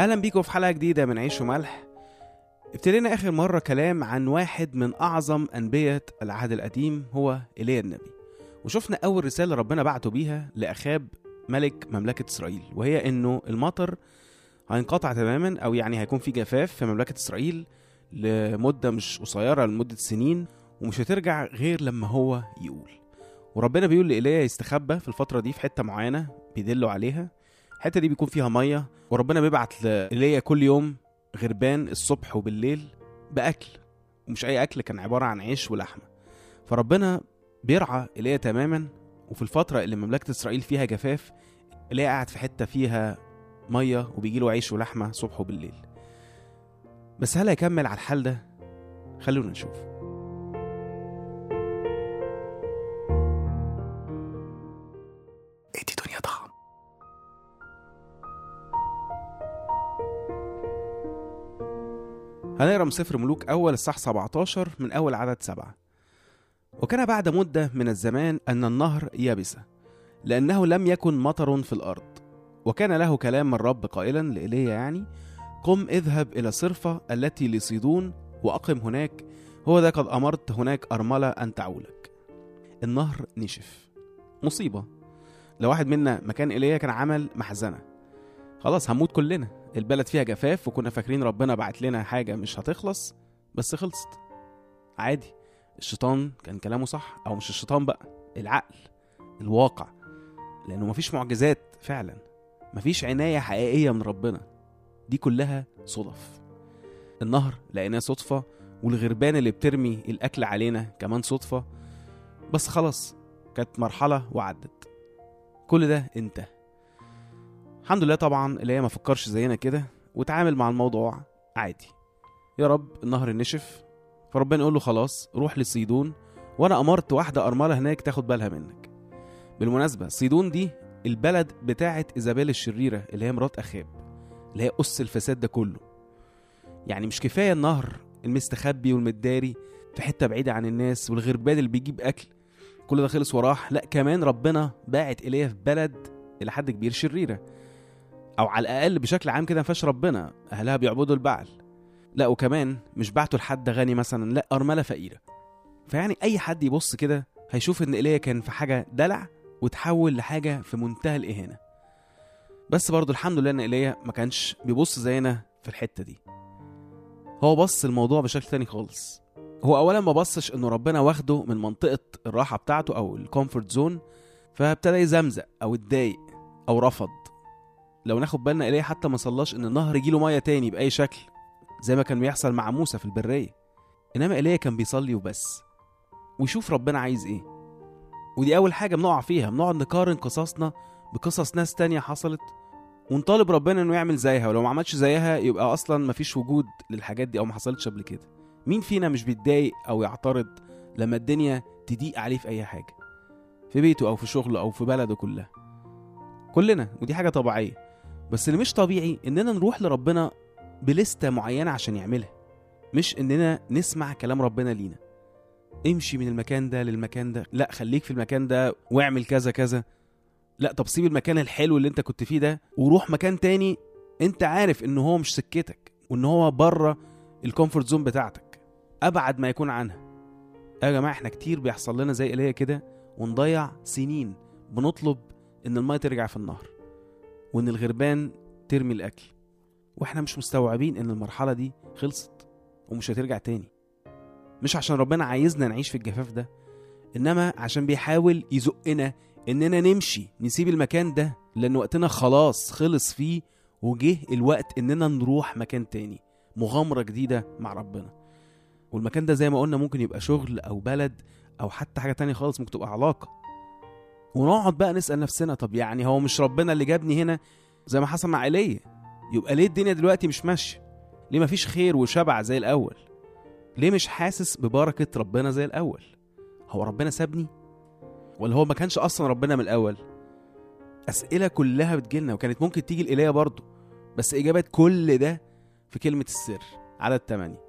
أهلا بيكم في حلقة جديدة من عيش وملح. ابتدينا آخر مرة كلام عن واحد من أعظم أنبياء العهد القديم هو إيليا النبي. وشفنا أول رسالة ربنا بعته بيها لأخاب ملك مملكة إسرائيل وهي إنه المطر هينقطع تماما أو يعني هيكون في جفاف في مملكة إسرائيل لمدة مش قصيرة لمدة سنين ومش هترجع غير لما هو يقول. وربنا بيقول لإيليا يستخبى في الفترة دي في حتة معينة بيدلوا عليها. الحتة دي بيكون فيها مية وربنا بيبعت لإيليا كل يوم غربان الصبح وبالليل بأكل. ومش أي أكل كان عبارة عن عيش ولحمة. فربنا بيرعى إيليا تماما وفي الفترة اللي مملكة إسرائيل فيها جفاف إيليا قاعد في حتة فيها مية وبيجيله عيش ولحمة صبح وبالليل. بس هل هيكمل على الحال ده؟ خلونا نشوف. هنقرأ من سفر ملوك أول الصح 17 من أول عدد سبعة. وكان بعد مدة من الزمان أن النهر يبس لأنه لم يكن مطر في الأرض. وكان له كلام من الرب قائلا لإيليا يعني قم اذهب إلى صرفة التي لصيدون وأقم هناك هو ذا قد أمرت هناك أرملة أن تعولك. النهر نشف. مصيبة. لو واحد منا مكان إيليا كان عمل محزنة. خلاص هنموت كلنا. البلد فيها جفاف وكنا فاكرين ربنا بعت لنا حاجة مش هتخلص بس خلصت. عادي. الشيطان كان كلامه صح أو مش الشيطان بقى العقل الواقع. لأنه مفيش معجزات فعلا. مفيش عناية حقيقية من ربنا. دي كلها صدف. النهر لقيناه صدفة والغربان اللي بترمي الأكل علينا كمان صدفة. بس خلاص كانت مرحلة وعدت. كل ده انتهى. الحمد لله طبعا اللي هي ما فكرش زينا كده وتعامل مع الموضوع عادي. يا رب النهر نشف فربنا يقول له خلاص روح لصيدون وأنا أمرت واحدة أرملة هناك تاخد بالها منك. بالمناسبة صيدون دي البلد بتاعه إيزابيل الشريرة اللي هي مرات أخاب اللي هي أس الفساد ده كله. يعني مش كفاية النهر المستخبي والمداري في حتة بعيدة عن الناس والغربان اللي بيجيب أكل كل ده خلص وراح لا كمان ربنا باعت إيليا في بلد إلى حد كبير شريرة. أو على الأقل بشكل عام كده ما فيهاش ربنا أهلها بيعبدوا البعل. لا وكمان مش بعته لحد غني مثلا لا أرملة فقيرة. فيعني أي حد يبص كده هيشوف إن إيليا كان في حاجة دلع وتحول لحاجة في منتهى الإهانة. بس برضه الحمد لله إن إيليا ما كانش بيبص زينا في الحتة دي. هو بص الموضوع بشكل تاني خالص. هو اولا ما بصش إنه ربنا واخده من منطقة الراحة بتاعته أو ال comfort zone فابتدى يزمزق أو اتضايق أو رفض. لو ناخد بالنا ايليا حتى ما صلاش إن النهر يجيله مية تاني بأي شكل زي ما كان بيحصل مع موسى في البرية. إنما ايليا كان بيصلي وبس. ويشوف ربنا عايز إيه. ودي أول حاجة بنقع فيها بنقعد نقارن قصصنا بقصص ناس تانية حصلت ونطالب ربنا إنه يعمل زيها. ولو ما عملش زيها يبقى أصلا مفيش وجود للحاجات دي أو ما حصلتش قبل كده. مين فينا مش بيتضايق أو يعترض لما الدنيا تضيق عليه في أي حاجة؟ في بيته أو في شغله أو في بلده كلها. كلنا ودي حاجة طبيعية. بس اللي مش طبيعي إننا نروح لربنا بلستة معينة عشان يعملها مش إننا نسمع كلام ربنا لينا. امشي من المكان ده للمكان ده لا خليك في المكان ده واعمل كذا كذا. لا طب سيب المكان الحلو اللي أنت كنت فيه ده وروح مكان تاني أنت عارف إن هو مش سكتك وإن هو بره ال comfort zone بتاعتك. أبعد ما يكون عنها. يا جماعة إحنا كتير بيحصل لنا زي إيليا كده ونضيع سنين بنطلب إن المية ترجع في النهر. وإن الغربان ترمي الأكل. وإحنا مش مستوعبين إن المرحلة دي خلصت ومش هترجع تاني. مش عشان ربنا عايزنا نعيش في الجفاف ده إنما عشان بيحاول يزقنا إننا نمشي نسيب المكان ده لأن وقتنا خلاص خلص فيه وجه الوقت إننا نروح مكان تاني مغامرة جديدة مع ربنا. والمكان ده زي ما قلنا ممكن يبقى شغل أو بلد أو حتى حاجة تانية خالص ممكن تبقى علاقة. ونقعد بقى نسأل نفسنا طب يعني هو مش ربنا اللي جابني هنا زي ما حصل مع إيليا؟ يبقى ليه الدنيا دلوقتي مش ماشية؟ ليه مفيش خير وشبع زي الأول؟ ليه مش حاسس ببركة ربنا زي الأول؟ هو ربنا سابني؟ ولا هو ما كانش أصلا ربنا من الأول؟ أسئلة كلها بتجيلنا وكانت ممكن تيجي الاله برضه بس إجابات كل ده في كلمة السر عدد 8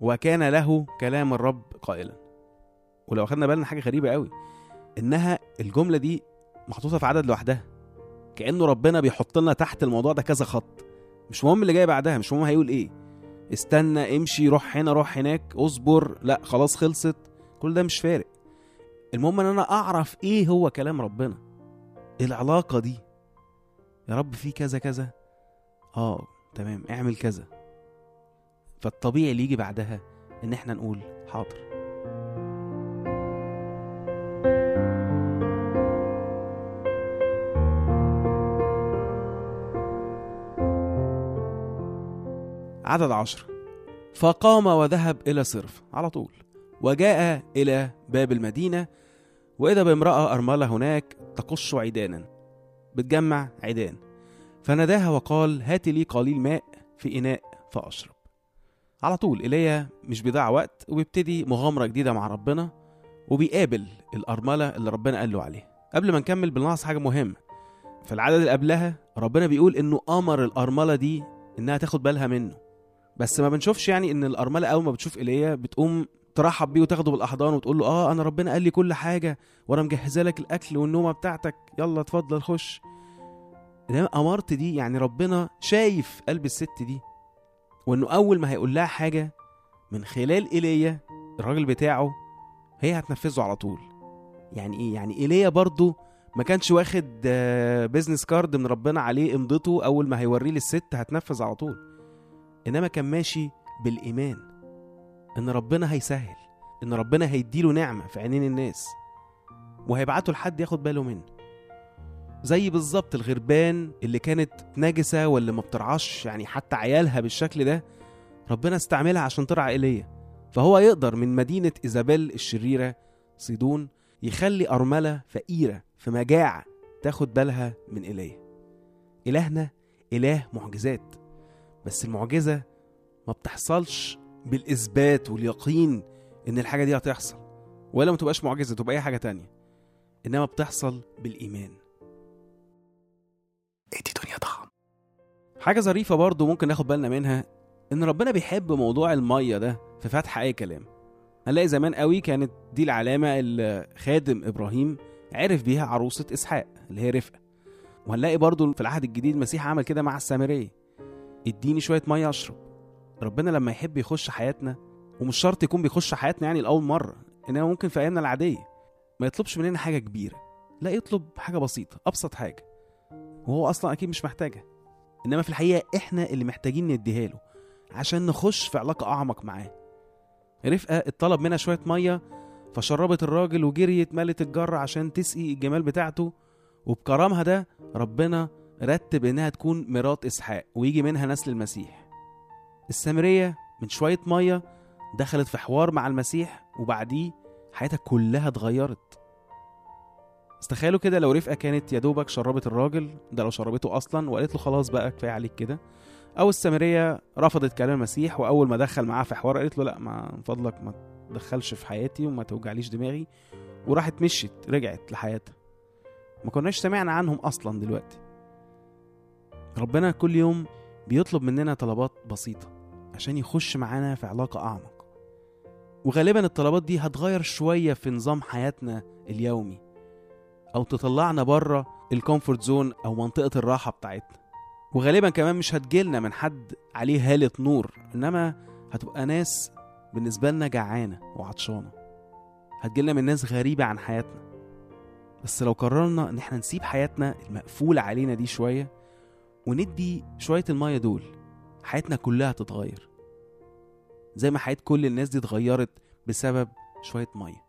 وكان له كلام الرب قائلا. ولو أخدنا بالنا حاجة غريبة قوي إنها الجملة دي محطوطة في عدد لوحدها. كأنه ربنا بيحط لنا تحت الموضوع ده كذا خط. مش مهم اللي جاي بعدها مش مهم هيقول إيه. استنى امشي روح هنا روح هناك اصبر لا خلاص خلصت. كل ده مش فارق. المهم إن أنا أعرف إيه هو كلام ربنا. العلاقة دي؟ يا رب في كذا كذا. آه تمام اعمل كذا. فالطبيعي اللي يجي بعدها إن إحنا نقول حاضر. عدد عشر. فقام وذهب إلى صرف على طول. وجاء إلى باب المدينة وإذا بامرأة أرملة هناك تقش عيدانا بتجمع عيدان. فناداها وقال هات لي قليل ماء في إناء فأشرب. على طول إيليا مش بيضيع وقت وبيبتدي مغامرة جديدة مع ربنا وبيقابل الأرملة اللي ربنا قال له عليها. قبل ما نكمل بنلاحظ حاجة مهمة. في العدد اللي قبلها ربنا بيقول إنه أمر الأرملة دي إنها تاخد بالها منه. بس ما بنشوفش يعني إن الأرملة أول ما بتشوف إيليا بتقوم ترحب بيه وتاخده بالأحضان وتقول له آه أنا ربنا قال لي كل حاجة وأنا مجهزة لك الأكل والنومة بتاعتك. يلا اتفضل خش. إنما امرت دي يعني ربنا شايف قلب الست دي وإنه أول ما هيقول لها حاجة من خلال إيليا الراجل بتاعه هي هتنفذه على طول. يعني إيه؟ يعني إيليا برضو ما كانش واخد business card من ربنا عليه امضته أول ما هيوريه للست هتنفذ على طول. إنما كان ماشي بالإيمان إن ربنا هيسهل إن ربنا هيديله نعمة في عينين الناس وهيبعته لحد ياخد باله منه. زي بالظبط الغربان اللي كانت نجسه واللي ما بترعاش يعني حتى عيالها بالشكل ده ربنا استعملها عشان ترعى إيليا. فهو يقدر من مدينة إيزابيل الشريرة صيدون يخلي أرملة فقيرة في مجاعة تاخد بالها من إيليا. إلهنا إله معجزات. بس المعجزة ما بتحصلش بالإثبات واليقين إن الحاجة دي هتحصل. ولا ما تبقاش معجزة تبقى أي حاجة تانية. إنما بتحصل بالإيمان. إدي دنيا ضخم حاجة ظريفة برضو ممكن ناخد بالنا منها إن ربنا بيحب موضوع المية ده في فتح أي كلام. هنلاقي زمان قوي كانت دي العلامة اللي خادم إبراهيم عرف بيها عروسة إسحاق اللي هي رفقة. وهنلاقي برضو في العهد الجديد المسيح عمل كده مع السامرية. اديني شوية مية اشرب. ربنا لما يحب يخش حياتنا ومش شرط يكون بيخش حياتنا يعني لأول مرة إنما ممكن في أيامنا العادية. ما يطلبش مننا حاجة كبيرة. لا يطلب حاجة بسيطة أبسط حاجة. وهو أصلا أكيد مش محتاجها. إنما في الحقيقة إحنا اللي محتاجين نديها له عشان نخش في علاقة أعمق معاه. رفقة اتطلب منها شوية مية فشربت الراجل وجريت مالت الجره عشان تسقي الجمال بتاعته. وبكرمها ده ربنا رتب إنها تكون مرات إسحاق ويجي منها نسل المسيح. السامرية من شوية مية دخلت في حوار مع المسيح وبعديه حياتها كلها اتغيرت. استخيلوا كده لو رفقة كانت يا دوبك شربت الراجل ده لو شربته أصلا وقالت له خلاص بقى كفاية عليك كده. أو السامرية رفضت كلام المسيح وأول ما دخل معاها في حوار قالت له لا ما من فضلك ما تدخلش في حياتي وما توجعليش دماغي. وراحت مشيت رجعت لحياتها. ما كناش سمعنا عنهم أصلا دلوقتي. ربنا كل يوم بيطلب مننا طلبات بسيطة عشان يخش معانا في علاقة أعمق. وغالبا الطلبات دي هتغير شوية في نظام حياتنا اليومي أو تطلعنا بره ال comfort zone أو منطقة الراحة بتاعتنا. وغالبا كمان مش هتجيلنا من حد عليه هالة نور إنما هتبقى ناس بالنسبة لنا جعانة وعطشانة. هتجيلنا من ناس غريبة عن حياتنا. بس لو قررنا إن إحنا نسيب حياتنا المقفولة علينا دي شوية وندي شوية المية دول حياتنا كلها تتغير زي ما حياة كل الناس دي اتغيرت بسبب شوية مية.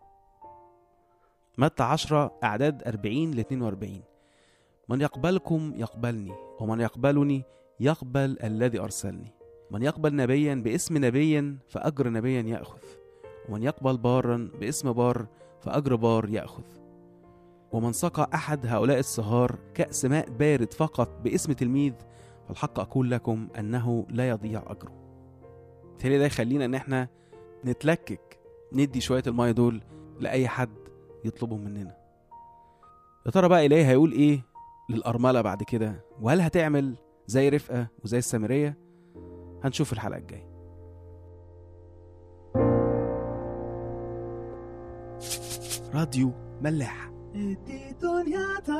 متى عشرة أعداد أربعين ل 42 من يقبلكم يقبلني ومن يقبلني يقبل الذي أرسلني. من يقبل نبيا باسم نبي فأجر نبيا يأخذ. ومن يقبل بارا باسم بار فأجر بار يأخذ. ومن سقى أحد هؤلاء الصهار كأس ماء بارد فقط باسم تلميذ فالحق أقول لكم أنه لا يضيع أجره. بالتالي ده يخلينا إن إحنا نتلكك ندي شوية المية دول لأي حد يطلبهم مننا. يا ترى بقى إلهي هيقول إيه للأرملة بعد كده؟ وهل هتعمل زي رفقة وزي السامرية؟ هنشوف الحلقة الجاية. راديو ملاح دي دنيا تا